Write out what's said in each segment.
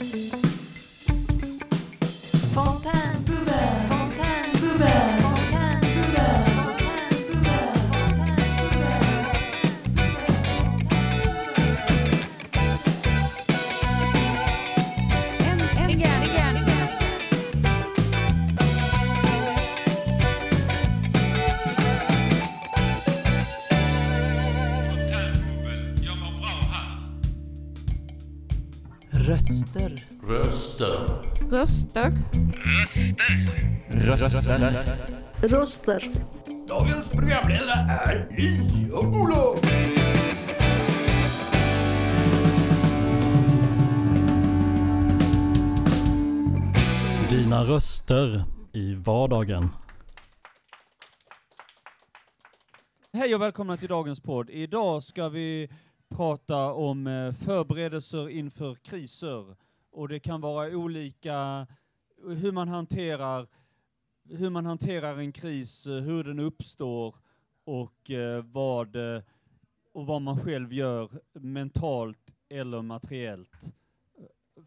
Bye. Röster. Röster. Röster. Dagens programledare är Li och Olof. Dina röster i vardagen. Hej och välkomna till dagens podd. Idag ska vi prata om eh, förberedelser inför kriser. Och det kan vara olika hur man hanterar hur man hanterar en kris, eh, hur den uppstår och eh, vad eh, och vad man själv gör mentalt eller materiellt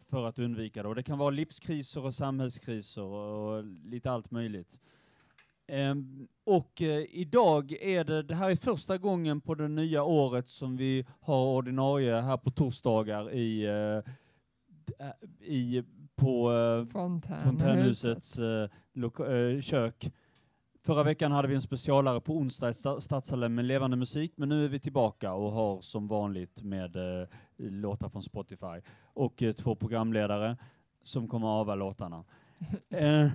för att undvika det. Och det kan vara livskriser och samhällskriser och lite allt möjligt. Um, och uh, idag är det, det här är första gången på det nya året som vi har ordinarie här på torsdagar i, uh, i på eh, Fontänhuset. Fontänhusets eh, eh, kök. Förra veckan hade vi en specialare på onsdag i Sta- Stadshallen med levande musik, men nu är vi tillbaka och har som vanligt med eh, låtar från Spotify och eh, två programledare som kommer ava låtarna. Eh,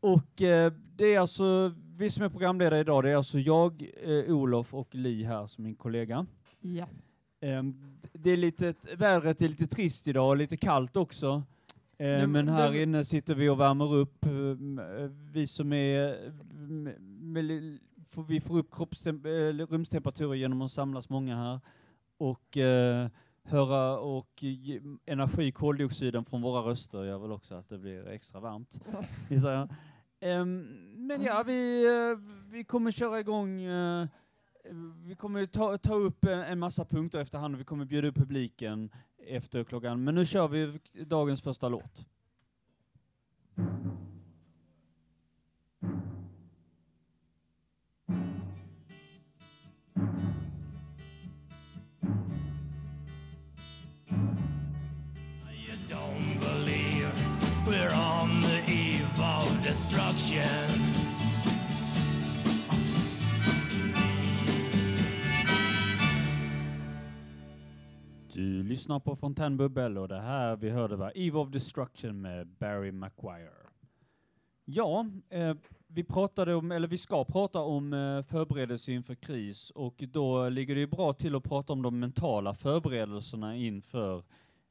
och eh, det är alltså, vi som är programledare idag, det är alltså jag, eh, Olof och Li här som min kollega. Ja. Ehm, det är lite, vädret är lite trist idag och lite kallt också. Eh, Ja, men här inne sitter vi och värmer upp. ehm, eh, Vi som är, vi får upp eller rumstemperaturer genom att samlas många här. Och eh, höra och energi, koldioxiden från våra röster gör väl också att det blir extra varmt. Ehm, men ja, vi, eh, vi kommer köra igång eh, vi kommer ta, ta upp en, en massa punkter efterhand och vi kommer bjuda upp publiken efter klockan. Men nu kör vi dagens första låt. You lyssnar på Fontänbubbel och det här vi hörde var Eve of Destruction med Barry Maguire. Ja, eh, vi pratade om, eller vi ska prata om eh, förberedelse inför kris och då ligger det ju bra till att prata om de mentala förberedelserna inför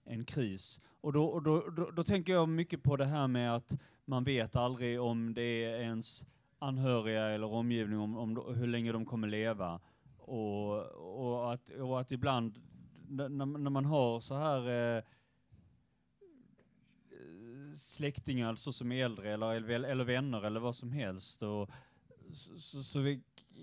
en kris. Och då, och då, då, då tänker jag mycket på det här med att man vet aldrig om det är ens anhöriga eller omgivning, om, om hur länge de kommer leva. Och, och, att, och att ibland när, när man har så här eh, släktingar så som är äldre eller, eller vänner eller vad som helst och så, så, så vi-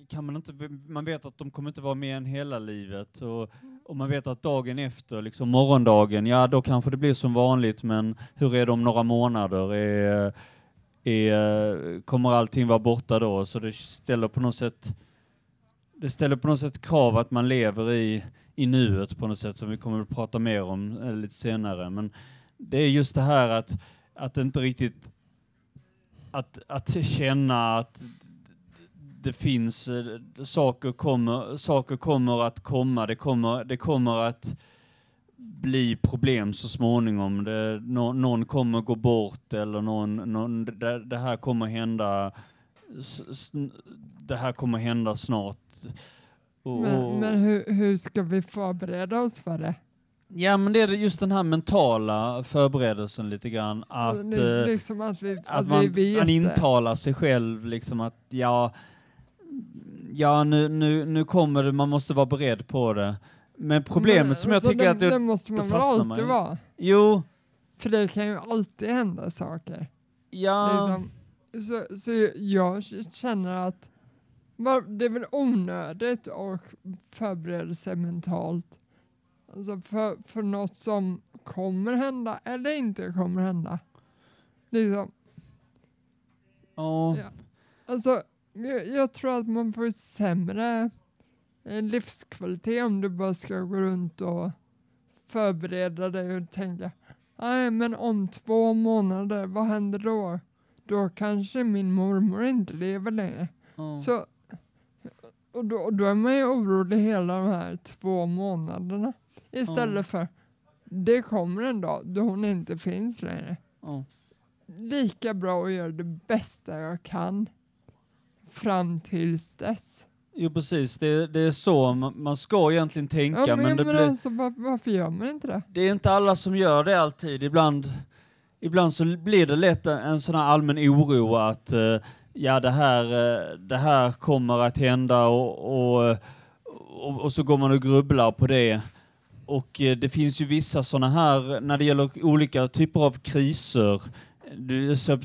kan man inte, man vet att de kommer inte vara med en hela livet och, och man vet att dagen efter, liksom morgondagen, ja då kanske det blir som vanligt men hur är det om några månader? Är, är, kommer allting vara borta då? Så det ställer på något sätt det ställer på något sätt krav att man lever i, i nuet på något sätt som vi kommer att prata mer om eh, lite senare. Men det är just det här att, att inte riktigt att, att känna att det finns eh, saker kommer, saker kommer att komma, det kommer, det kommer att bli problem så småningom. Det, no, någon kommer gå bort eller någon, någon det, det här kommer hända det här kommer hända snart. Och- Men, men hur, hur ska vi förbereda oss för det? Ja, men det är just den här mentala förberedelsen lite grann. Att, Det- eh, liksom att vi, att att man, man intalar sig själv liksom att ja, ja nu, nu, nu kommer det, man måste vara beredd på det. Men problemet Men, som jag alltså, tycker det, att det, det måste man väl alltid vara? jo, För det kan ju alltid hända saker. ja, Liksom, så, så jag känner att det är väl onödigt att förbereda sig mentalt. Alltså för, för något som kommer hända eller inte kommer hända. Liksom, Ja. Ja. alltså, jag, jag tror att man får sämre eh, livskvalitet om du bara ska gå runt och förbereda dig och tänka nej men om två månader, vad händer då? Då kanske min mormor inte lever längre. Så, och, då, då är man ju orolig hela de här två månaderna. Istället för det kommer en dag då hon inte finns längre. ja. Lika bra att göra det bästa jag kan fram tills dess. Jo precis, det, det är så man, man ska egentligen tänka Ja, men, men, det, men blir, alltså, var, varför gör man inte det? det är inte alla som gör det alltid. Ibland, ibland så blir det lätt en, sån här allmän oro att eh, ja det här, eh, det här kommer att hända och, och, och, och så går man och grubblar på det. Och eh, det finns ju vissa sådana här, när det gäller olika typer av kriser,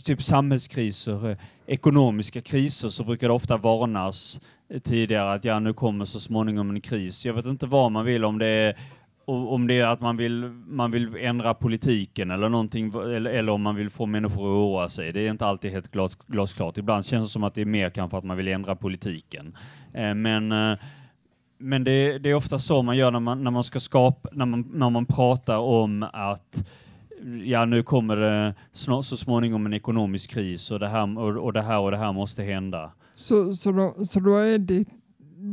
typ samhällskriser, ekonomiska kriser, så brukar det ofta varnas tidigare att ja, nu kommer så småningom en kris. Jag vet inte vad man vill, om det är och om det är att man vill, man vill ändra politiken eller någonting, eller, eller om man vill få människor att oroa sig. Det är inte alltid helt glas, glasklart. Ibland känns det som att det är mer kanske att man vill ändra politiken. Eh, men eh, men det, det är ofta så man gör när man, när man ska skapa, när man, när man pratar om att ja, nu kommer det snart, så småningom en ekonomisk kris och det här och, och det här och det här måste hända. Så, så, då, så då är ditt,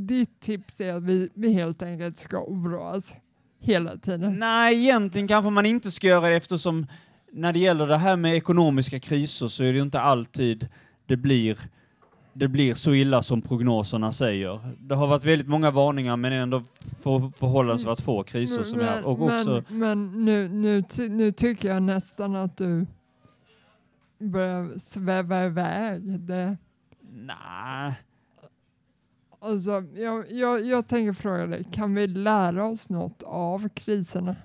ditt tips är att vi, vi helt enkelt ska oroa oss? Hela tiden. Nej, egentligen kanske man inte ska göra det eftersom när det gäller det här med ekonomiska kriser så är det ju inte alltid det blir det blir så illa som prognoserna säger. Det har varit väldigt många varningar men ändå för, förhållandevis få kriser som är och också men, men nu, nu, nu tycker jag nästan att du börjar sväva iväg. Det, nej. Alltså, jag, jag, jag tänker fråga dig, kan vi lära oss något av kriserna?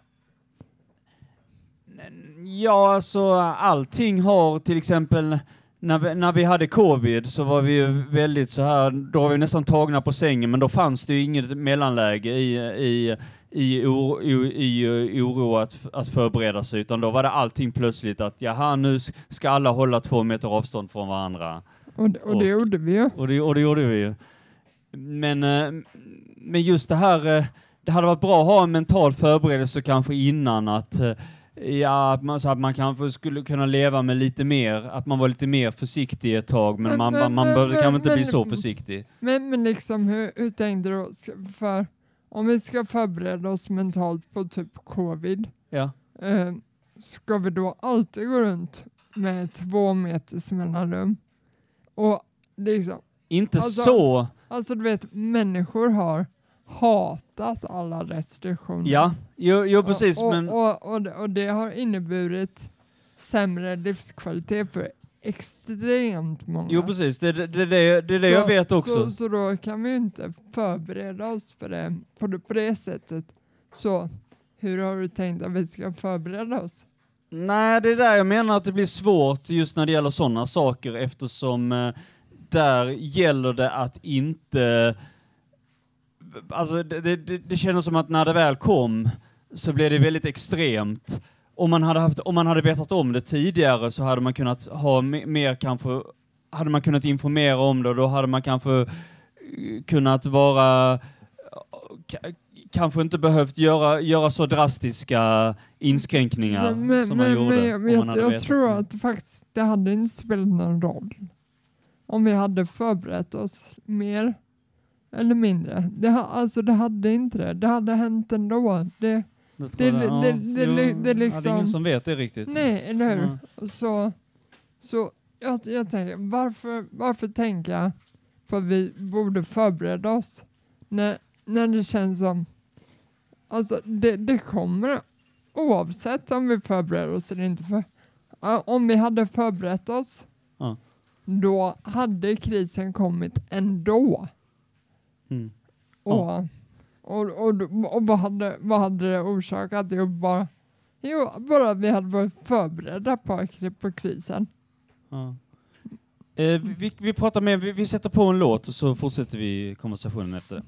Ja, alltså allting har till exempel när vi, när vi hade covid så var vi ju väldigt så här, då var vi nästan tagna på sängen, men då fanns det ju inget mellanläge i, i, i, oro, i, i oro att, att förbereda sig, utan då var det allting plötsligt att jaha, nu ska alla hålla två meter avstånd från varandra. Och, och det Och- gjorde vi ju. Och det, och det gjorde vi ju. Men, eh, men just det här, eh, det hade varit bra att ha en mental förberedelse kanske innan att eh, Ja, man, så att man kanske skulle kunna leva med lite mer, att man var lite mer försiktig ett tag, men Men- man, man men- behöver kanske men- inte bli men- så försiktig. Men, men liksom hur, hur tänkte du? För om vi ska förbereda oss mentalt på typ covid, Ja. eh, ska vi då alltid gå runt med två meters mellanrum? Och liksom, Inte Alltså- så, alltså du vet, människor har hatat alla restriktioner. ja, jo, jo precis, och, och, men och, och, det- och det har inneburit sämre livskvalitet för extremt många. jo precis, det, det, det, det, det är det jag Så- vet också. Så, så då kan vi ju inte förbereda oss för det på det, på det sättet. Så hur har du tänkt att vi ska förbereda oss? Nej, det är där jag menar att det blir svårt just när det gäller sådana saker eftersom eh, där gäller det att inte... Alltså det, det, det, kändes som att när det väl kom så blev det väldigt extremt. Om man hade, haft, om man hade vetat om det tidigare så hade man kunnat ha me- mer kanske, hade man kunnat informera om det och då hade man kanske eh, kunnat vara ka- kanske inte behövt göra, göra så drastiska inskränkningar men men, som man men, gjorde. men jag, jag, tror att faktiskt det hade inte spelat någon roll. Om vi hade förberett oss mer eller mindre. Det, ha, alltså det hade inte det. Det hade hänt ändå. Det, Det, det- tror jag, det- ja. det- Jo, det- det ja, det är liksom- ingen som vet det riktigt. nej, eller hur? Ja. Så, så jag, jag tänker, varför, varför tänka på att vi borde förbereda oss när, när det känns som, alltså det, det kommer oavsett om vi förbereder oss eller inte. För, om vi hade förberett oss, Ja. Då hade krisen kommit ändå. Mm. Och, och, och, och vad, hade, vad hade det orsakat? Jo, bara, jo, bara vi hade varit förberedda på, på krisen. Ja. Eh, vi- vi, vi pratar med, vi, vi sätter på en låt och så fortsätter vi konversationen efter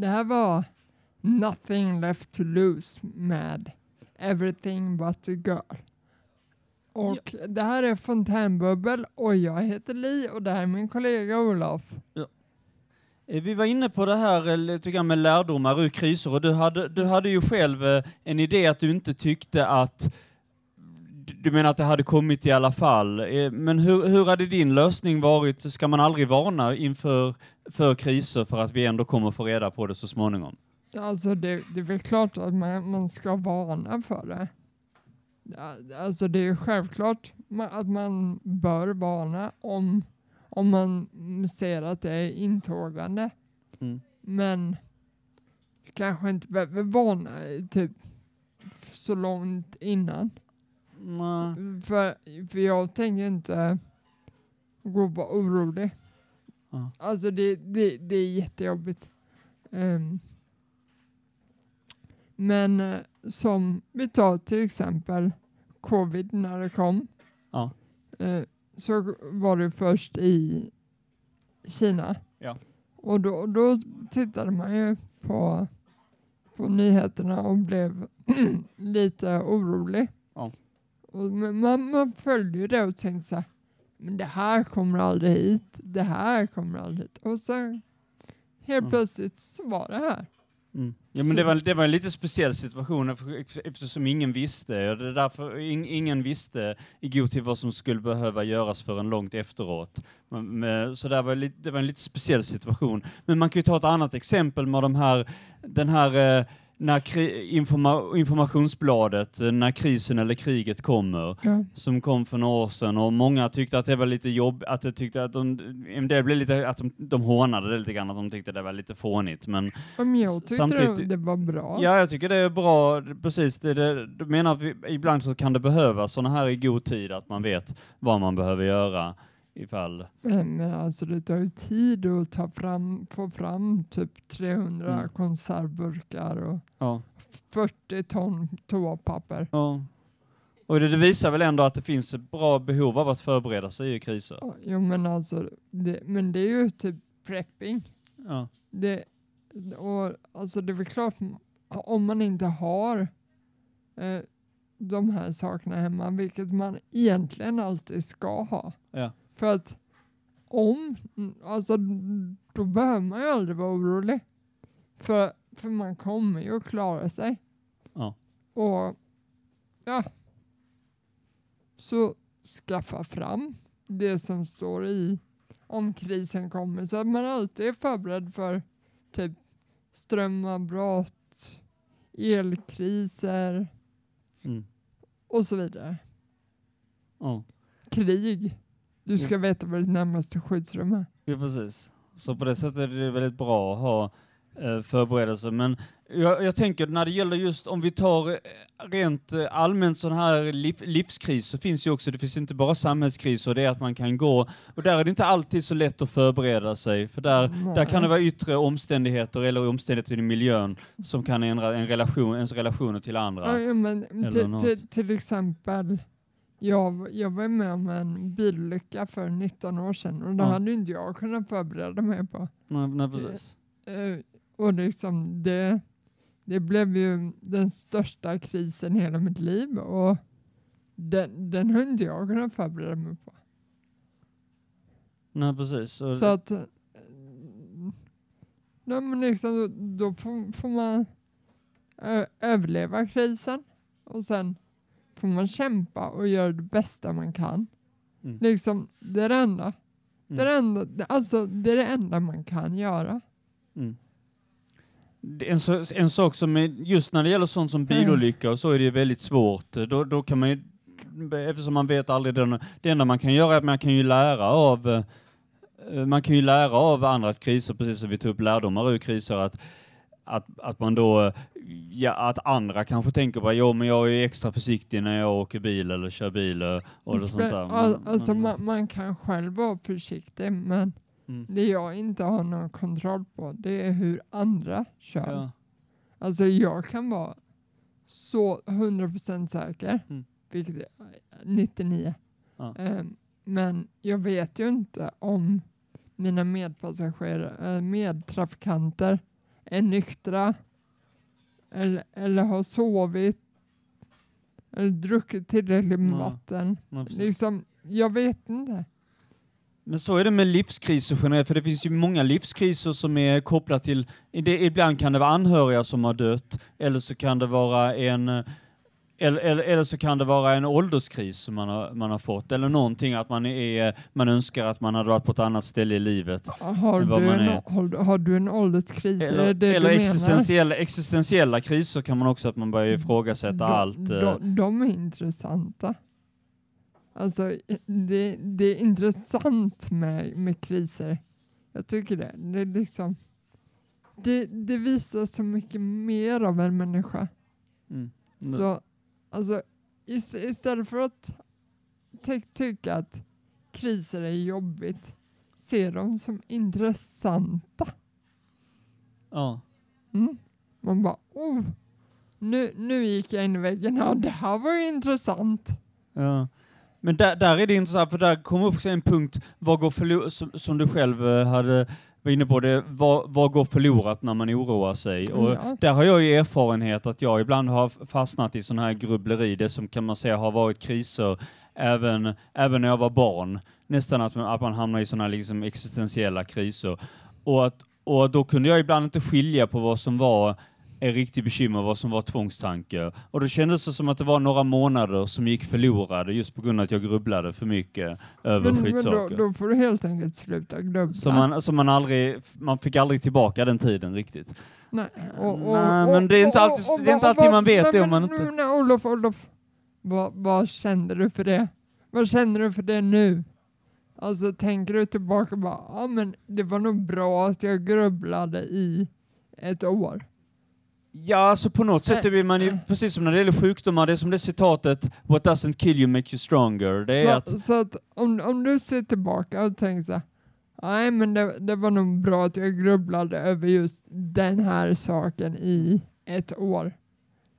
det. här var Nothing left to lose med Everything but the girl. Och det här är Fontänbubbel och jag heter Li och det här är min kollega Olof. Eh, Vi var inne på det här eh, lite grann med lärdomar ur kriser och du hade, du hade ju själv eh, en idé att du inte tyckte att du- menar att det hade kommit i alla fall. Eh, Men hur, hur hade din lösning varit? Ska man aldrig varna inför för kriser för att vi ändå kommer få reda på det så småningom? Alltså det, det är väl klart att man, man ska varna för det. Alltså det är självklart att man bör varna om, om man ser att det är intågande. Mm. Men kanske inte behöver varna typ så långt innan. Nej. För, för jag tänker inte gå och vara orolig. Ja. Alltså det, det, det är jättejobbigt. Ehm, men eh, som vi tar till exempel covid när det kom. Ja. eh, så var det först i Kina. Ja. Och då, då tittade man ju på, på nyheterna och blev lite orolig. Ja. Och man, man följde det och tänkte så här, men det här kommer aldrig hit, det här kommer aldrig hit. Och sen helt Mm. plötsligt så var det här. Mm. Ja, men det var, det var en lite speciell situation ef- eftersom ingen visste. Det är därför in, ingen visste i god tid vad som skulle behöva göras förrän långt efteråt. Men, men, så det var, lite, det var en lite speciell situation. Men man kan ju ta ett annat exempel med de här, den här eh, när informa, informationsbladet, eh, när krisen eller kriget kommer, Ja. som kom för några år sedan och många tyckte att det var lite jobb, att de tyckte att de, del blev lite, att de, de hånade det lite grann, att de tyckte det var lite fånigt, men Men jag tyckte samtidigt- det, det var bra. Ja, jag tycker det är bra. Precis, det, det, du menar att vi, ibland så kan det behövas sådana här i god tid, att man vet vad man behöver göra ifall... Men, men alltså det tar ju tid att ta fram, få fram typ 300 Mm. konservburkar och Ja. 40 ton toapapper. ja. Och det, det visar väl ändå att det finns ett bra behov av att förbereda sig i kriser. Ja, Jo men alltså, det, men det är ju typ prepping. Ja. Det, och alltså det är väl klart, om man inte har eh, de här sakerna hemma, vilket man egentligen alltid ska ha. Ja. För att om, alltså då behöver man ju aldrig vara orolig. För, för man kommer ju att klara sig. Ja. Och ja, så skaffa fram det som står i om krisen kommer så att man alltid är förberedd för typ strömavbrott, elkriser Mm. och så vidare. Ja. Krig. Du ska veta vad ditt närmaste skyddsrum är. ja, precis. Så på det sättet är det väldigt bra att ha eh, förberedelser. Men jag, jag tänker när det gäller just om vi tar eh, rent eh, allmänt sån här liv, livskris så finns ju också, det finns inte bara samhällskriser, det är att man kan gå, och där är det inte alltid så lätt att förbereda sig, för där, där kan det vara yttre omständigheter eller omständigheter i miljön som kan ändra en relation, ens relationer till andra. Ja, men Eller till, till, till exempel, jag, jag var med om en bilolycka för 19 år sedan och det Ja. hade inte jag kunnat förbereda mig på. Nej, nej precis. Eh, och liksom det, det blev ju den största krisen i hela mitt liv och den, den har inte jag kunnat förbereda mig på. Nej, precis. Så att eh, ja, men liksom, då, då får, får man ö, överleva krisen och sen får man kämpa och göra det bästa man kan. Mm. Liksom, det är det enda. Det, är det, Mm. enda alltså, det är det enda man kan göra. Mm. En, så, en sak som är, just när det gäller sånt som bilolycka och så är det väldigt svårt. Då, då kan man ju, eftersom man vet aldrig den, det enda man kan göra är att man kan ju lära av eh, man kan ju lära av andra kriser, precis som vi tog upp lärdomar ur kriser, att, att, att man då, ja, att andra kanske tänker på, jo men jag är extra försiktig när jag åker bil eller kör bil och, sånt där. Men- alltså, men- man, man kan själv vara försiktig men Mm. det jag inte har någon kontroll på det är hur andra kör. Ja. Alltså jag kan vara så 100% säker, Mm. vilket är 99. Ja. Ehm, men jag vet ju inte om mina medpassagerare, äh, medtrafikanter är nyktra eller, eller har sovit eller druckit tillräckligt med Ja. vatten. Ja. Liksom, jag vet inte. Men så är det med livskriser generellt, för det finns ju många livskriser som är kopplat till, det, ibland kan det vara anhöriga som har dött, eller så kan det vara en eh, eller, eller, eller så kan det vara en ålderskris som man har, man har fått, eller någonting att man, är, man önskar att man hade varit på ett annat ställe i livet. Har, du en, har, har du en ålderskris? är det Eller, eller existentiella, existentiella kriser kan man också, att man börjar ifrågasätta de, allt. eh, De, de är intressanta. Alltså, det, det är intressant med, med kriser. Jag tycker det. Det, liksom, det. det visar så mycket mer av en människa. mm. Så, alltså, is, istället för att ty, tycka att kriser är jobbigt, se dem som intressanta. ja. Mm. Man bara, oh, nu, nu gick jag in i väggen. Ja, det här var ju intressant. Ja. Men där, där är det intressant, för där kommer också en punkt, vad går förlo- som, som du själv eh, hade var inne på, det, vad, vad går förlorat när man oroar sig? Och Ja. där har jag ju erfarenhet att jag ibland har fastnat i sån här grubbleri, det som kan man säga har varit kriser även, även när jag var barn. Nästan att man, att man hamnar i här liksom existentiella kriser. Och, att, och då kunde jag ibland inte skilja på vad som var en riktig bekymmer vad som var tvångstanke. Och då kändes det som att det var några månader som gick förlorade just på grund av att jag grubblade för mycket över Men, men då, skitsaker. då får du helt enkelt sluta grubbla. Så man, så man aldrig, man fick aldrig tillbaka den tiden riktigt. Nej, och, och, Nej, men det är inte alltid- och- det är inte alltid man vet det om man inte- men- Nej, Olof, Olof. Vad, vad kände du för det? Vad känner du för det nu? Alltså tänker du tillbaka och bara, ja men det var nog bra att jag grubblade i ett år. Ja, alltså på något sätt blir man ju, äh. precis som när det gäller sjukdomar, det är som det citatet What doesn't kill you makes you stronger. Det är så, att, så att om, om du ser tillbaka och tänker så här, nej men det, det var nog bra att jag grubblade över just den här saken i ett år.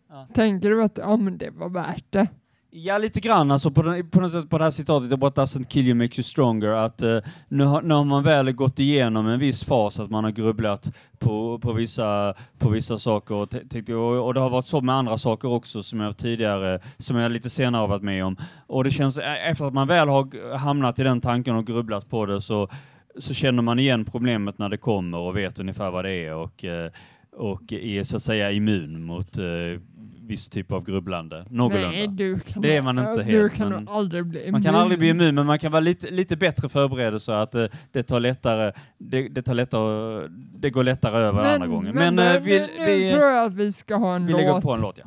Ja. Tänker du att ja, men det var värt det? Ja lite grann alltså på, den, på något sätt på det här citatet, What doesn't kill you makes you stronger, att eh, nu, har, nu har man väl gått igenom en viss fas, att man har grubblat på, på, vissa, på vissa saker och, och, och det har varit så med andra saker också som jag tidigare, som jag lite senare har varit med om. Och det känns, efter att man väl har hamnat i den tanken och grubblat på det så, så känner man igen problemet när det kommer och vet ungefär vad det är och, eh, och är så att säga immun mot eh, viss typ av grubblande. Någorlunda. Nej, du kan, Det är man inte du helt, kan men aldrig bli immun. Man kan aldrig bli immun, men man kan vara lite, lite bättre förberedd så att eh, det tar lättare, det, det tar lättare, det går lättare över andra gången. Men, men, eh, vi, nu, nu vi, tror jag att vi ska ha en vi låt. lägger på en låt, ja.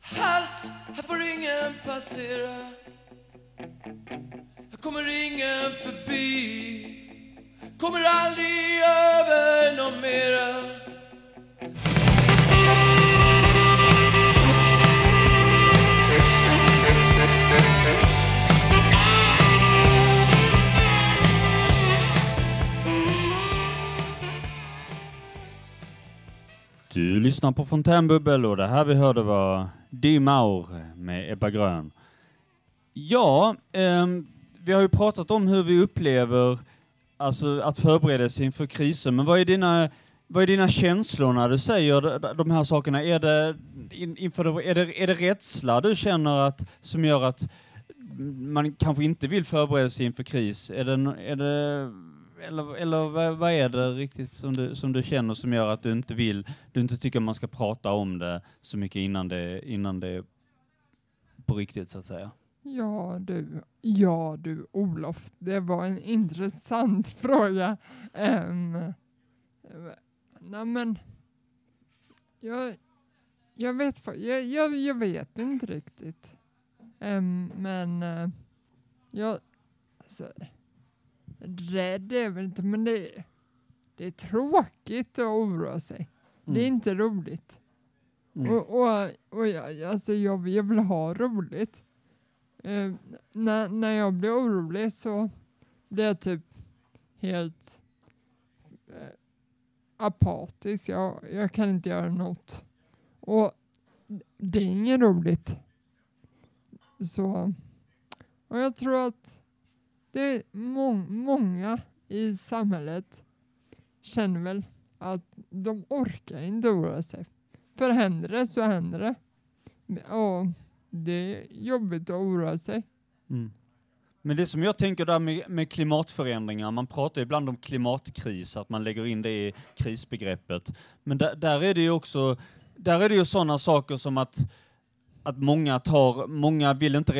Halt! Här får ingen passera Här kommer ingen förbi Kommer aldrig över någon mera Du lyssnar på Fontänbubbel och det här vi hörde var Die Maur med Ebba Grön. Ja, eh, vi har ju pratat om hur vi upplever alltså, att förbereda sig inför kriser, men vad är dina vad är dina känslor när du säger de- här sakerna? Är det, in, inför är det, är det rädsla du känner att, som gör att man kanske inte vill förbereda sig inför kris? Är det, är det, eller eller vad, är det riktigt som du, som du känner som gör att du inte vill, du inte tycker man ska prata om det så mycket innan det, innan det är på riktigt så att säga? Ja du, ja du Olof, det var en intressant fråga. Um, nej men, jag, jag, vet, jag, jag, jag vet inte riktigt. Um, men uh, jag, alltså, rädd är väl inte, men det, det är tråkigt att oroa sig. Det är Mm. inte roligt. Mm. Och, och, och jag, alltså jag, jag vill ha roligt. Eh, när, när jag blir orolig så blir jag typ helt eh, apatisk. Jag, jag kan inte göra något. Och det är inget roligt. Så, och jag tror att det är må- många i samhället känner väl att de orkar inte oroa sig. För händer det så händer det. Och det är jobbigt att oroa sig. Mm. Men det som jag tänker där med, med klimatförändringar, man pratar ibland om klimatkris, att man lägger in det i krisbegreppet. Men där, där är det ju också, där är det ju sådana saker som att, att många tar, många vill inte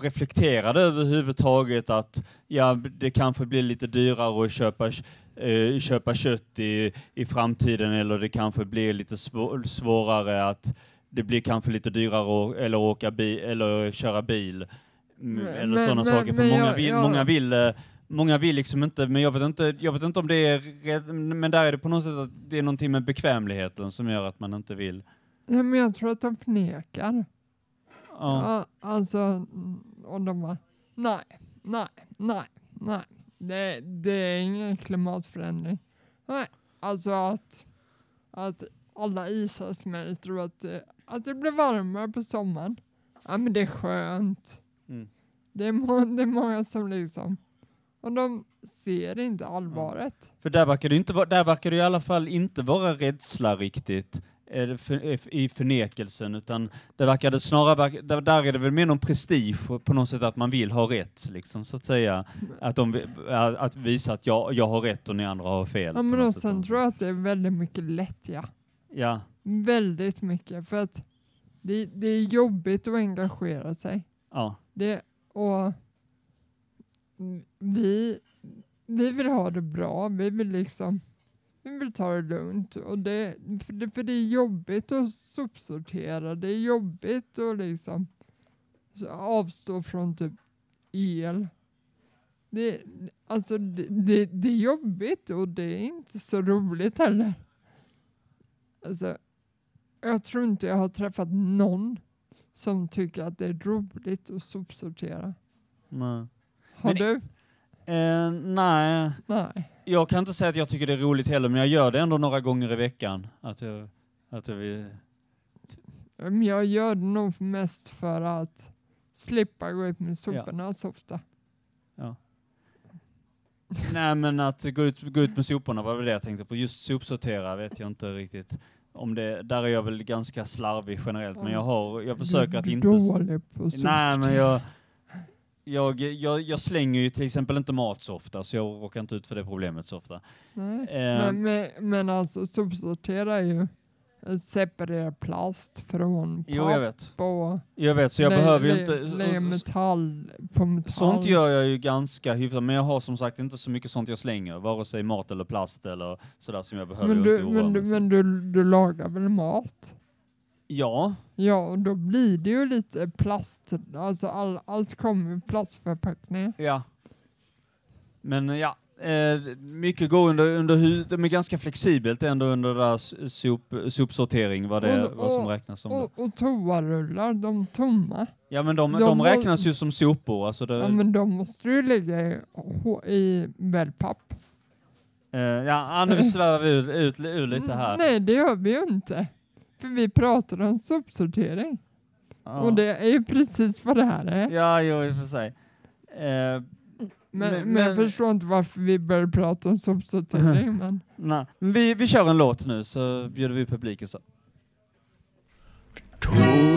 reflektera det överhuvudtaget, att ja, det kanske blir lite dyrare att köpa, eh, köpa kött i, i framtiden, eller det kanske blir lite svå, svårare att det blir kanske lite dyrare att, eller åka bil, eller köra bil. Mm, Men- eller sådana saker. För många, jag- vill, jag- många vill eh, Många vill liksom inte, men jag vet inte, jag vet inte om det är men där är det på något sätt att det är någonting med bekvämligheten som gör att man inte vill. Ja, men jag tror att de förnekar. Ja. Alltså, och de bara, nej, nej, nej, nej. Det, det är ingen klimatförändring. Nej, alltså att, att alla isar smälter och att, det- att det blir varmare på sommaren. Ja, men det är skönt. Mm. Det, är må, det är många som liksom, och de ser inte allvaret. För där verkar det inte där verkar det i alla fall inte vara rädsla riktigt för, i förnekelsen, utan det verkar det snarare, där, där är det väl mer någon prestige på något sätt att man vill ha rätt, liksom så att säga. Att, de, att visa att jag, jag har rätt och ni andra har fel. Ja, men och sen tror jag att det är väldigt mycket lättja. Ja, Väldigt mycket, för att det, det är jobbigt att engagera sig. ja, Det, och vi, vi vill ha det bra, vi vill liksom vi vill ta det lugnt. Och det, för, det, för det är jobbigt att sopsortera, det är jobbigt att liksom avstå från typ el. Det, alltså det, det, det är jobbigt och det är inte så roligt heller. Alltså, jag tror inte jag har träffat någon som tycker att det är roligt att sopsortera. nej. Har Men- du? Eh, nej, Nej. Jag kan inte säga att jag tycker det är roligt heller, men jag gör det ändå några gånger i veckan. Att jag, att jag vill, jag gör det nog mest för att slippa gå ut med soporna så ofta. Nej men att gå ut, gå ut med soporna var väl det jag tänkte på. Just sopsortera vet jag inte riktigt. Om det, där är jag väl ganska slarvig generellt, men jag har, jag försöker att inte... dålig på att Nej men jag, jag, jag, jag slänger ju till exempel inte mat så ofta, så jag råkar inte ut för det problemet så ofta. Nej. Eh, Men, men, alltså sopsortera ju att separera plast från Jo jag papp vet. och Jag vet, så jag lä- behöver ju lä- inte... lägga metall på metall. Sånt gör jag ju ganska hyfsat, men jag har som sagt inte så mycket sånt jag slänger, vare sig mat eller plast eller sådär som jag behöver men jag du, men, du, men du, du lagar väl mat? Ja, Ja, och då blir det ju lite plast. Alltså all, allt kommer i plastförpackningar. ja. Men ja, eh, mycket går under, under hu- de är ganska flexibelt ändå under där sop, sopsortering, vad, det, Och- vad som och- räknas som. Och, och toarullar, de tomma. Ja men de, de de räknas ju som sopor, alltså det, Ja, men de måste du lägga i, i wellpapp. eh, ja, nu svävar vi ut, ut, ur lite här. Nej, det gör vi ju inte. För vi pratar om sopsortering. Ja. Och det är ju precis vad det här är. Ja, jo, i och för sig. Eh, Men, men- men, jag förstår inte varför vi börjar prata om sopsortering. men nej. Vi, vi kör en låt nu, så bjuder vi publiken så.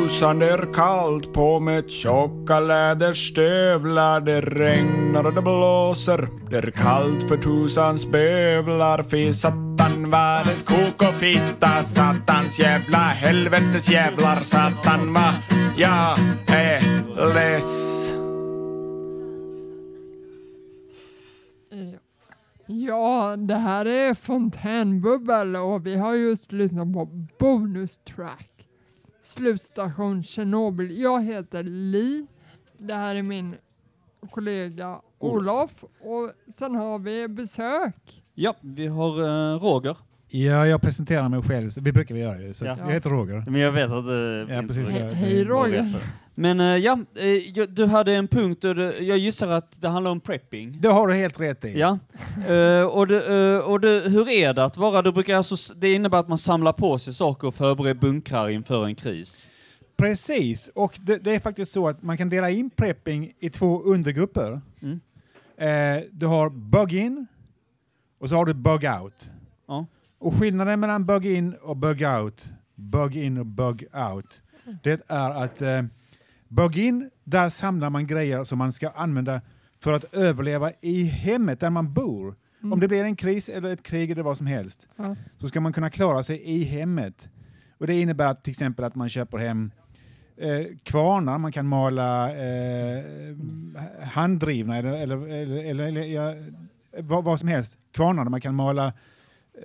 Tusan det är kallt på med tjocka läderstövlar Det regnar och det blåser. Det är kallt för tusans bövlar Fy satan världens kok och fitta. Satans jävla helvetes jävlar Satan va Jag är less. Ja, det här är Fontänbubbel och vi har just lyssnat på bonustrack. Slutstation Tjernobyl. Jag heter Li. Det här är min kollega Olof. Och sen har vi besök. Ja, vi har eh, Roger. Ja, jag presenterar mig själv. Vi brukar vi göra ju. Så Ja. jag heter Roger. Men jag vet att du Ja, precis. Jag- Hej Roger. Men eh, ja, eh, du hade en punkt och jag gissar att det handlar om prepping. Det har du helt rätt i. Ja, Eh, och, det, och det, hur är det att vara, du brukar alltså, det innebär att man samlar på sig saker och förbereder bunkrar inför en kris. Precis, och det, det är faktiskt så att man kan dela in prepping i två undergrupper. Mm. Eh, du har bug-in och så har du bug-out. Ja. Och skillnaden mellan bug in och bug out, bug in och bug out, det är att eh, bug in, där samlar man grejer som man ska använda för att överleva i hemmet där man bor. Om det blir en kris eller ett krig eller vad som helst Ja. så ska man kunna klara sig i hemmet. Och det innebär att, till exempel att man köper hem eh, kvarnar, man kan mala eh, handdrivna eller, eller, eller, eller, ja, vad, vad som helst. Kvarnar där man kan mala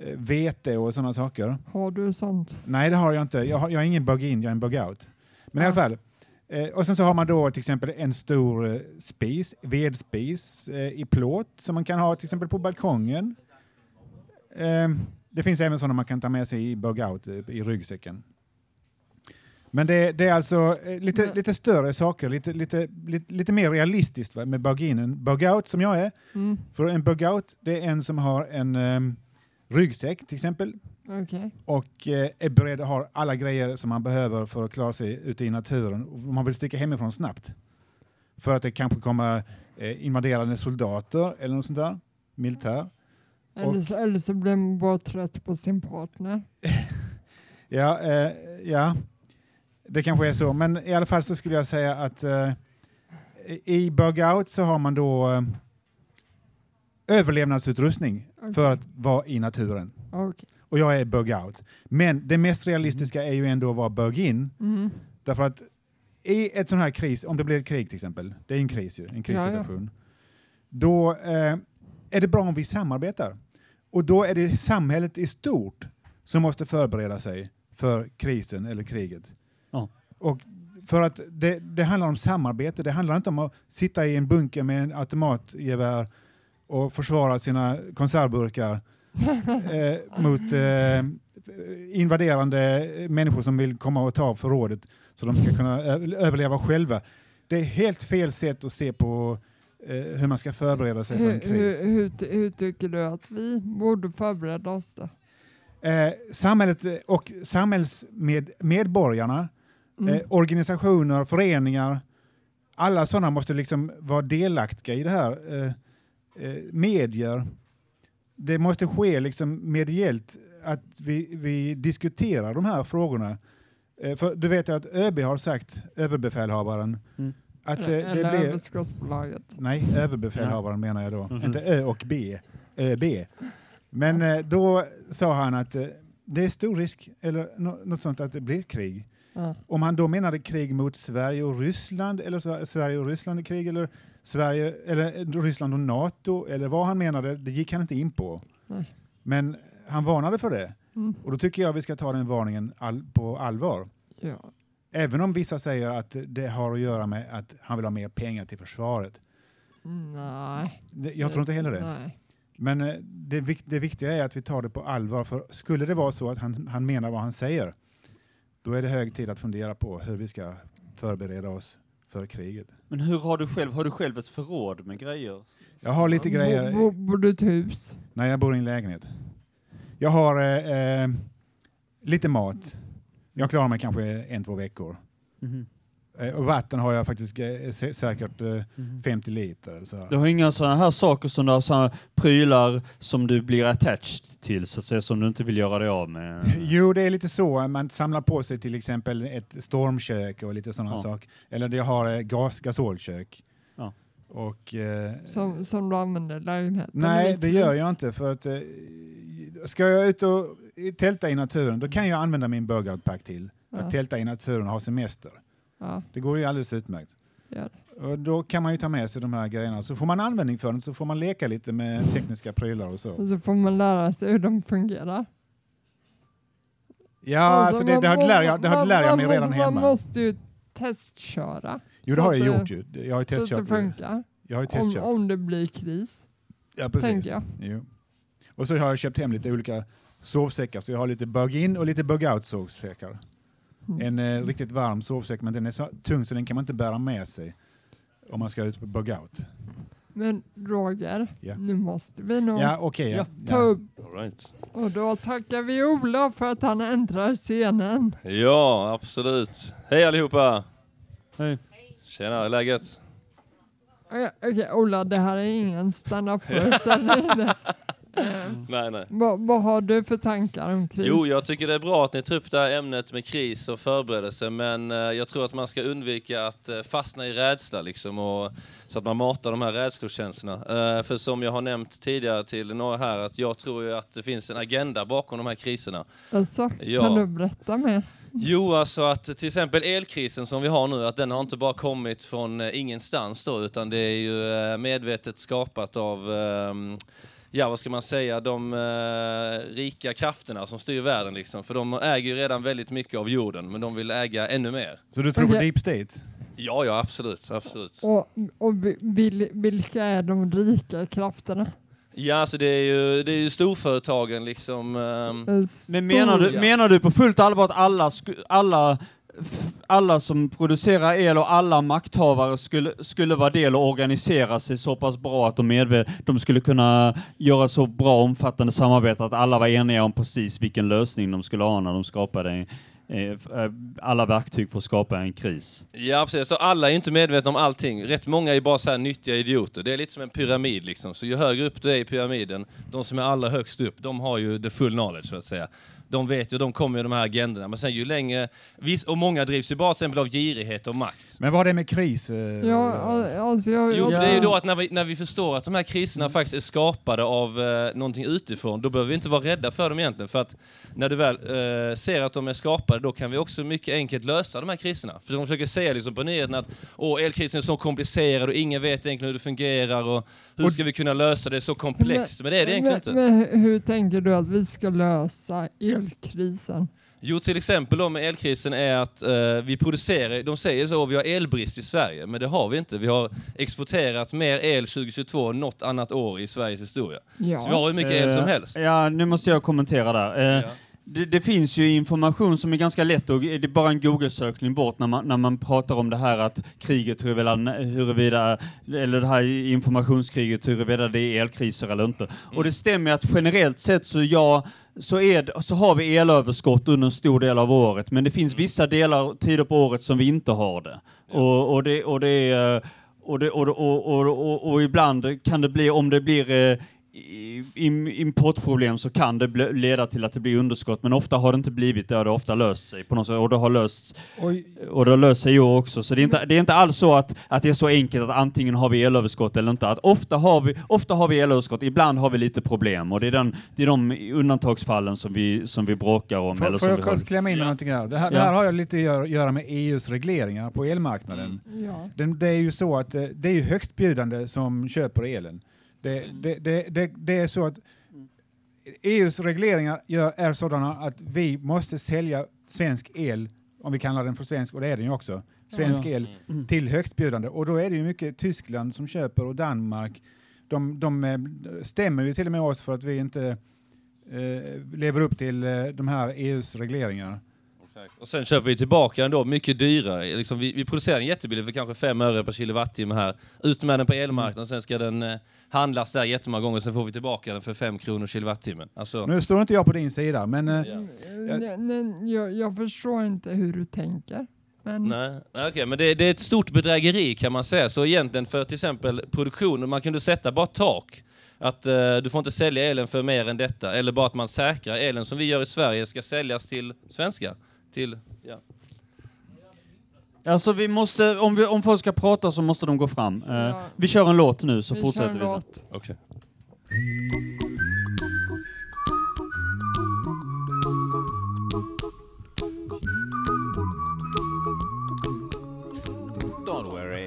eh, vete och sådana saker. Har du sånt? Nej, det har jag inte. Jag, har, jag är ingen bug-in, jag är en bug-out. Men i alla fall. Eh, och sen så har man då till exempel en stor eh, spis, vedspis eh, i plåt som man kan ha till exempel på balkongen. Eh, det finns även sådana man kan ta med sig i bug-out eh, i ryggsäcken. Men det, det är alltså eh, lite, lite större saker, lite, lite, lite, lite mer realistiskt va, med bug-in än bug-out som jag är. Mm. För en bug-out, det är en som har en ehm, ryggsäck till exempel Okej. och eh, är beredd att ha alla grejer som man behöver för att klara sig ute i naturen. Man vill sticka hemifrån snabbt. För att det kanske kommer eh, invaderande soldater eller något sånt där, militär. Eller, så, eller så blir man bara trött på sin partner. Ja, eh, ja, det kanske är så. Men i alla fall så skulle jag säga att eh, i bug-out så har man då eh, överlevnadsutrustning Okej. för att vara i naturen. Okej. Och jag är bug-out. Men det mest realistiska är ju ändå att vara bug-in. Mm. Därför att i ett sån här kris, om det blir ett krig till exempel, det är en kris ju, en krissituation, då eh, är det bra om vi samarbetar. Och då är det samhället i stort som måste förbereda sig för krisen eller kriget. Ja. Och för att det, det handlar om samarbete, det handlar inte om att sitta i en bunker med en automatgevär och försvara sina konservburkar eh, mot eh, invaderande människor som vill komma och ta förrådet så de ska kunna överleva själva. Det är helt fel sätt att se på eh, hur man ska förbereda sig för en Hur, kris. hur, hur, hur tycker du att vi borde förbereda oss då? Eh, samhället eh, och samhällsmedborgarna, Mm. eh, organisationer, föreningar, alla sådana måste liksom vara delaktiga i det här. Medier, det måste ske liksom mediellt att vi, vi diskuterar de här frågorna. Eh, för du vet ju att ÖB har sagt, överbefälhavaren, Mm. att eh, eller det eller blir... överskottsbolaget. Nej, överbefälhavaren menar jag då, Mhm. inte Ö och B, ÖB. Men eh, då sa han att eh, det är stor risk, eller nå- något sånt, att det blir krig. Ja. Om han då menade krig mot Sverige och Ryssland, eller så, Sverige och Ryssland i krig, eller, Sverige, eller eh, Ryssland och NATO, eller vad han menade, det gick han inte in på. Nej. Men han varnade för det. Mm. Och då tycker jag vi ska ta den varningen all, på allvar. Ja. Även om vissa säger att det har att göra med att han vill ha mer pengar till försvaret. Nej. Jag tror inte heller det. Nej. Men eh, det, det viktiga är att vi tar det på allvar, för skulle det vara så att han, han menar vad han säger, då är det hög tid att fundera på hur vi ska förbereda oss för kriget. Men hur har du själv, har du själv ett förråd med grejer? Jag har lite grejer. bo- Bor du i ett hus? Nej, jag bor i en lägenhet. Jag har eh, eh, lite mat. Jag klarar mig kanske en, två veckor. Mhm. Eh, och vatten har jag faktiskt eh, sä- säkert eh, Mhm. 50 liter. Så. Du har inga sådana här saker som du har sådana prylar som du blir attached till så att säga, som du inte vill göra dig av med? Jo, det är lite så. Man samlar på sig till exempel ett stormkök och lite sådana Ja. saker. Eller jag har eh, gas, gasolkök. Ja. Och, eh, Som, som du använder lägenheten? nej, det gör jag inte. För att, eh, ska jag ut och tälta i naturen, då kan jag använda min bug-out-pack till. Ja. Att tälta i naturen och ha semester. Ja, Det går ju alldeles utmärkt. det. Och då kan man ju ta med sig de här grejerna. Så får man användning för den så får man leka lite med tekniska prylar och så. Och så får man lära sig hur de fungerar. Ja, alltså, det, man- det, har, lär jag, det har man- lär jag man mig redan måste, hemma. Man måste ju testköra. Jo, det har jag det- gjort ju. Jag har ju Så att det testkört. det. funkar. Jag har ju Om, testkört. om det blir kris. Ja, precis. tänker jag. Jo. Och så har jag köpt hem lite olika sovsäckar, så jag har lite bug-in och lite bug-out sovsäckar. Mm. En eh, riktigt varm sovsäck, men den är så tung så den kan man inte bära med sig om man ska ut på bug-out. Men Roger, Ja. nu måste vi nog Ja, okej. ja. ta Ja. upp All right. och då tackar vi Ola för att han äntrar scenen. Ja, absolut. Hej allihopa! Hej. Tjena, hur är läget? Okej, okej, Ola, det här är ingen stand-up föreställning. Det- Nej, nej. Vad, vad har du för tankar om kris? Jo, jag tycker det är bra att ni tar upp det här ämnet med kris och förberedelse, men eh, jag tror att man ska undvika att eh, fastna i rädsla liksom, och, så att man matar de här rädslokänslorna. Eh, för som jag har nämnt tidigare till några här, att jag tror ju att det finns en agenda bakom de här kriserna. Alltså, Ja. Kan du berätta mer? Jo, alltså att till exempel elkrisen som vi har nu, att den har inte bara kommit från eh, ingenstans då, utan det är ju eh, medvetet skapat av, ehm, ja vad ska man säga, de eh, rika krafterna som styr världen liksom. För de äger ju redan väldigt mycket av jorden, men de vill äga ännu mer. Så du tror på deep state? Ja, ja absolut, absolut. Och, och vi- vil, vilka är de rika krafterna? Ja, alltså det är ju, det är ju storföretagen liksom. Eh, Men menar du, stora- menar du på fullt allvar att alla, sku- alla, alla som producerar el och alla makthavare skulle, skulle vara del och organisera sig så pass bra att de, medve- de skulle kunna göra så bra omfattande samarbete att alla var eniga om precis vilken lösning de skulle ha när de skapade eh, eh, alla verktyg för att skapa en kris? Ja, precis. Så alla är inte medvetna om allting. Rätt många är bara så här nyttiga idioter. Det är lite som en pyramid liksom. Så ju högre upp du är i pyramiden, de som är allra högst upp, de har ju the full knowledge så att säga. De vet ju, de kommer ju de här agendorna. Men sen ju längre, och många drivs ju bara till exempel av girighet och makt. Men vad har det med kris? eh, Ja, al- alltså jag, Jo, jag, det är ju då att när vi, när vi förstår att de här kriserna faktiskt är skapade av eh, någonting utifrån, då behöver vi inte vara rädda för dem egentligen. För att när du väl eh, ser att de är skapade, då kan vi också mycket enkelt lösa de här kriserna. För de försöker säga liksom på nyheterna att Åh, elkrisen är så komplicerad och ingen vet egentligen hur det fungerar och hur ska vi kunna lösa det? Är så komplext. Men det är det egentligen inte. men, men hur tänker du att vi ska lösa elkrisen? Jo, till exempel då med elkrisen är att eh, vi producerar, de säger så, vi har elbrist i Sverige, men det har vi inte. Vi har exporterat mer el 2022 än något annat år i Sveriges historia. Ja. Så vi har hur mycket el som Eh, helst. Ja, nu måste jag kommentera där. Eh, Ja. det, det finns ju information som är ganska lätt och det är bara en Google-sökning bort när man, när man pratar om det här att kriget huruvida, huruvida eller det här informationskriget huruvida det är elkriser eller inte. Och det stämmer att generellt sett så ja, så, är så har vi elöverskott under en stor del av året, men det finns vissa delar, tider på året som vi inte har det. Och, och det, och det är, och, det, och, och, och, och, och ibland kan det bli, om det blir eh, importproblem så kan det leda till att det blir underskott, men ofta har det inte blivit det, har det ofta löst sig på något sätt, och det har löst Oj, och det har löst sig i år också, så det är inte, det är inte alls så att, att det är så enkelt att antingen har vi elöverskott eller inte. Att ofta, har vi, ofta har vi elöverskott, ibland har vi lite problem och det är, den, det är de undantagsfallen som vi, som vi bråkar om. får, eller får som jag vi har- kort klämma in med någonting här? Det här, det Ja. här har ju lite att göra, med EUs regleringar på elmarknaden. Ja. Den, det är ju så att eh, det är ju högstbjudande som köper elen. Det, det, det, det, är så att EUs regleringar gör, är sådana att vi måste sälja svensk el, om vi kallar den för svensk, och det är den ju också, svensk el till högstbjudande. Och då är det ju mycket Tyskland som köper och Danmark. De, de eh, stämmer ju till och med oss för att vi inte eh, lever upp till eh, de här EUs regleringar. Exakt. Och sen köper vi tillbaka den då mycket dyrare. Liksom vi, vi producerar en jättebil för kanske 5 öre per kilowattimme här. Ut med den på elmarknaden, sen ska den eh, handlas där jättemånga gånger, sen får vi tillbaka den för 5 kronor kilowattimmen. Alltså, Nu står inte jag på din sida, men eh, Ja. Nej, nej, jag, jag förstår inte hur du tänker. Men Nej, nej, okej, men det, det är ett stort bedrägeri kan man säga. Så egentligen för till exempel produktionen, man kunde sätta bara tak. Att eh, du får inte sälja elen för mer än detta. Eller bara att man säkrar elen som vi gör i Sverige ska säljas till svenskar. Till, ja. Alltså vi måste, om, vi, om folk ska prata så måste de gå fram. Eh, Ja. Vi kör en låt nu så vi fortsätter vi sen. Okej. Don't worry.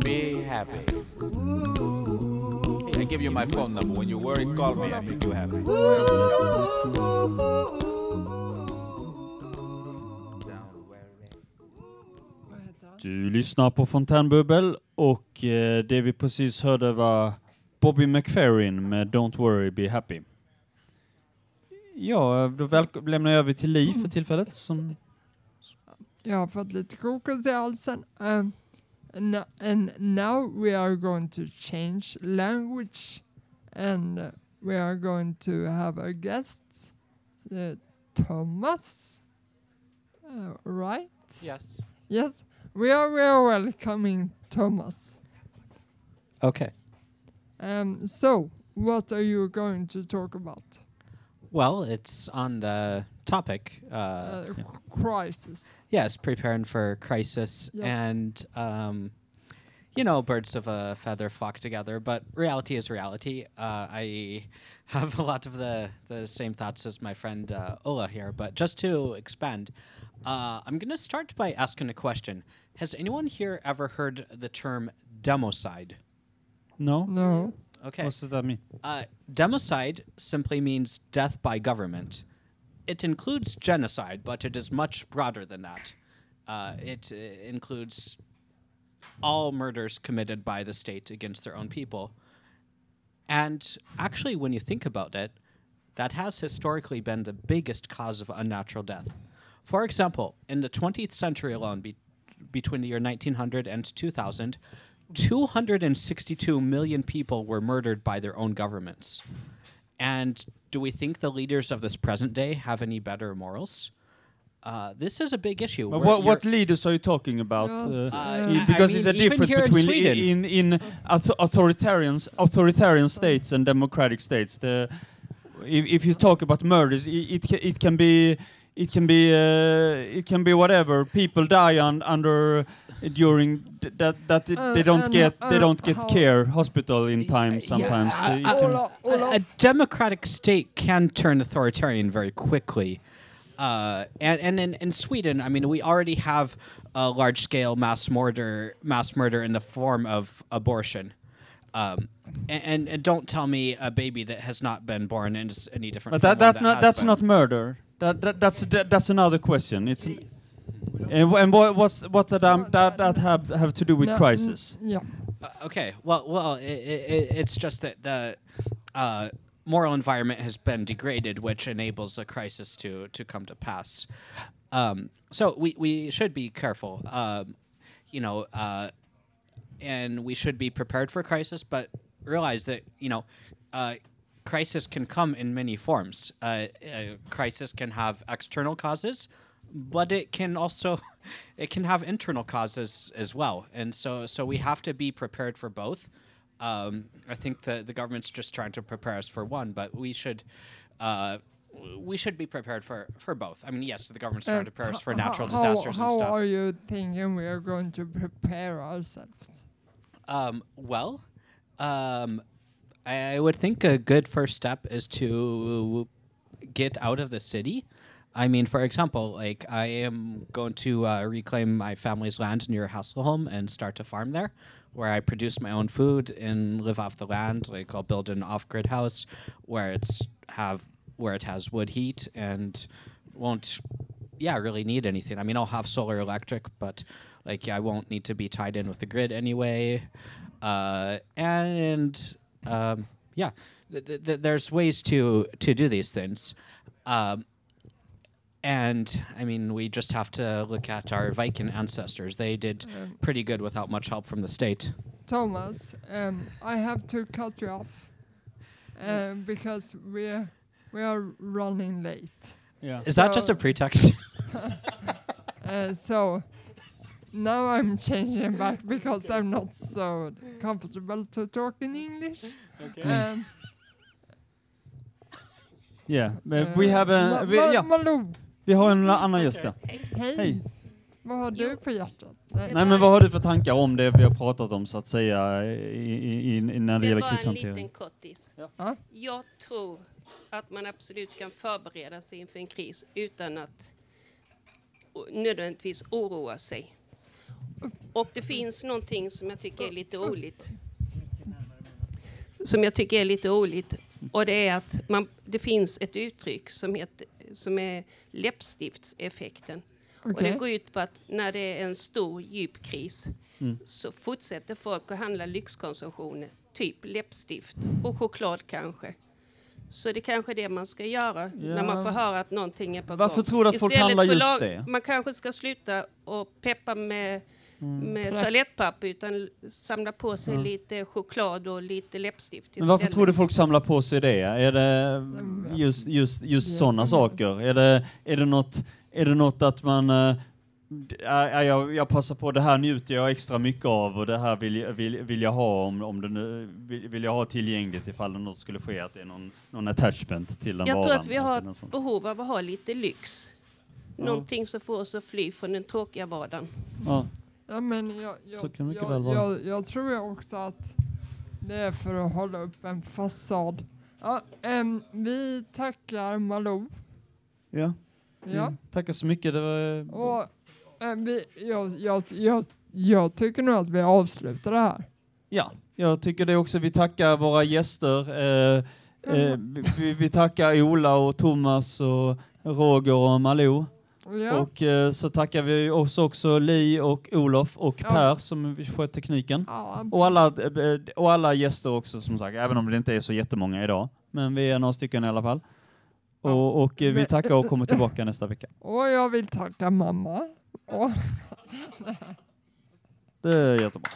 Be happy. I give you my phone number. When you worry, call me. I make you happy. Du lyssnar på Fontänbubbel och eh, det vi precis hörde var Bobby McFerrin med Don't worry, be happy. Ja, då lämnar jag över till Liv för tillfället. Som, Jag har fått lite kokos i halsen. Um, and now we are going to change language. And uh, we are going to have a guest, uh, Thomas. Uh, right? Yes. Yes. We are, we are welcoming Thomas. Okay. Um, so, what are you going to talk about? Well, it's on the topic. Uh, Uh, crisis. yes, preparing for crisis, Yes. and um, you know, birds of a feather flock together. But reality is reality. Uh, I have a lot of the the same thoughts as my friend uh, Ola here. But just to expand, uh, I'm going to start by asking a question. Has anyone here ever heard the term democide? No? No. Okay. What does that mean? Uh, democide simply means death by government. It includes genocide, but it is much broader than that. Uh, it uh, includes all murders committed by the state against their own people. And actually, when you think about it, that has historically been the biggest cause of unnatural death. For example, in the 20th century alone, be- between the year 1900 and 2000, 262 million people were murdered by their own governments. And do we think the leaders of this present day have any better morals? Uh, this is a big issue. But what, what leaders are you talking about? Uh, uh, i- I because mean, it's a even difference here in between Sweden. in in auth- authoritarians authoritarian states and democratic states. The if, if you talk about murders, i- it it can be it can be uh, it can be whatever. People die un, under during th- that that it- they Uh, don't and, get uh, they don't get how- care hospital in time sometimes. I- Uh, it I- can- Ola, Ola, a, a democratic state can turn authoritarian very quickly. Uh, and and in, in Sweden, I mean, we already have a large scale mass murder, mass murder in the form of abortion. Um, and, and, and don't tell me a baby that has not been born is any different. But from that, one that not, has that's been. not murder. That, that that's that, that's another question. It's an, and, and what what's what that um, that that have have to do with no, crisis? mm, Yeah. Uh, okay. Well, well, i i it's just that the uh, moral environment has been degraded, which enables a crisis to to come to pass. Um, so we we should be careful. Um, you know, uh, and we should be prepared for crisis, but realize that you know. Uh, Crisis can come in many forms. Uh, uh, crisis can have external causes, but it can also it can have internal causes as well and so so we have to be prepared for both um, i think the the government's just trying to prepare us for one but we should uh, we should be prepared for for both i mean yes the government's trying to prepare us for h- natural how, disasters how and stuff How are you thinking we are going to prepare ourselves? Um, well, um, I would think a good first step is to get out of the city. I mean, for example, like I am going to uh, reclaim my family's land near Hasselholm and start a farm there, where I produce my own food and live off the land. Like I'll build an off-grid house where it's have where it has wood heat and won't yeah really need anything. I mean, I'll have solar electric, but like I won't need to be tied in with the grid anyway. Uh, and um, yeah, th- th- th- there's ways to to do these things. Um, and I mean, we just have to look at our Viking ancestors. They did Um, pretty good without much help from the state. Thomas, um, I have to cut you off um, because we are, we are running late. Yeah. Is that just a pretext? Uh, so now I'm changing back because I'm not so comfortable to talk in English. Um, Yeah, eh, we have Ma- a, vi, Ma- ja, Malou, vi har en annan gäst där. hej. Hej. Vad har du på hjärtat? Nej. Nej men vad har du för tankar om det vi har pratat om så att säga i, i, i, när det Det gäller var en krishantering? liten kortis. Ja. Jag tror att man absolut kan förbereda sig inför en kris utan att nödvändigtvis oroa sig. Och det finns någonting som jag tycker är lite roligt. Som jag tycker är lite roligt. Och det är att man, det finns ett uttryck som, heter, som är läppstiftseffekten. Och Okej. det går ut på att när det är en stor djup kris Mm. så fortsätter folk att handla lyxkonsumtioner, typ läppstift och choklad kanske. Så det är kanske det man ska göra när man Ja. får höra att någonting är på Varför gång. tror du att folk Istället handlar för just det? Man kanske ska sluta och peppa med, Mm. med Prepp. toalettpapper utan samla på sig Ja. lite choklad och lite läppstift Men varför istället. tror du folk samlar på sig det? Är det just, just, just sådana saker? Är det, är, det något, är det något att man, ja, jag, jag passar på, det här njuter jag extra mycket av och det här vill, jag- vill, vill jag ha om, om det nu, vill, vill jag ha tillgängligt ifall det något skulle ske, att det är någon, någon attachment till den Jag varan. tror att vi har behov av att ha lite lyx. Någonting som får oss att fly från den tråkiga vardagen. Ja. Ja, men jag, jag, jag. Jag, jag tror också att det är för att hålla upp en fasad. Ja, ehm, vi tackar Malou. Ja. Ja. Mm. Tackar så mycket. Det var, Och ehm, vi, jag, jag, jag, jag tycker nog att vi avslutar det här. Ja, jag tycker det också. Vi tackar våra gäster. Eh, eh, vi, vi tackar Ola och Thomas och Roger och Malou. Ja. Och eh, så tackar vi oss också Li och Olof och Ja. Per som sköt tekniken. Ja. Och alla, eh, och alla gäster också som sagt, även om det inte är så jättemånga idag. Men vi är några stycken i alla fall. Och, och eh, vi tackar och kommer tillbaka nästa vecka. Och jag vill tacka mamma. Och Det är jättebra.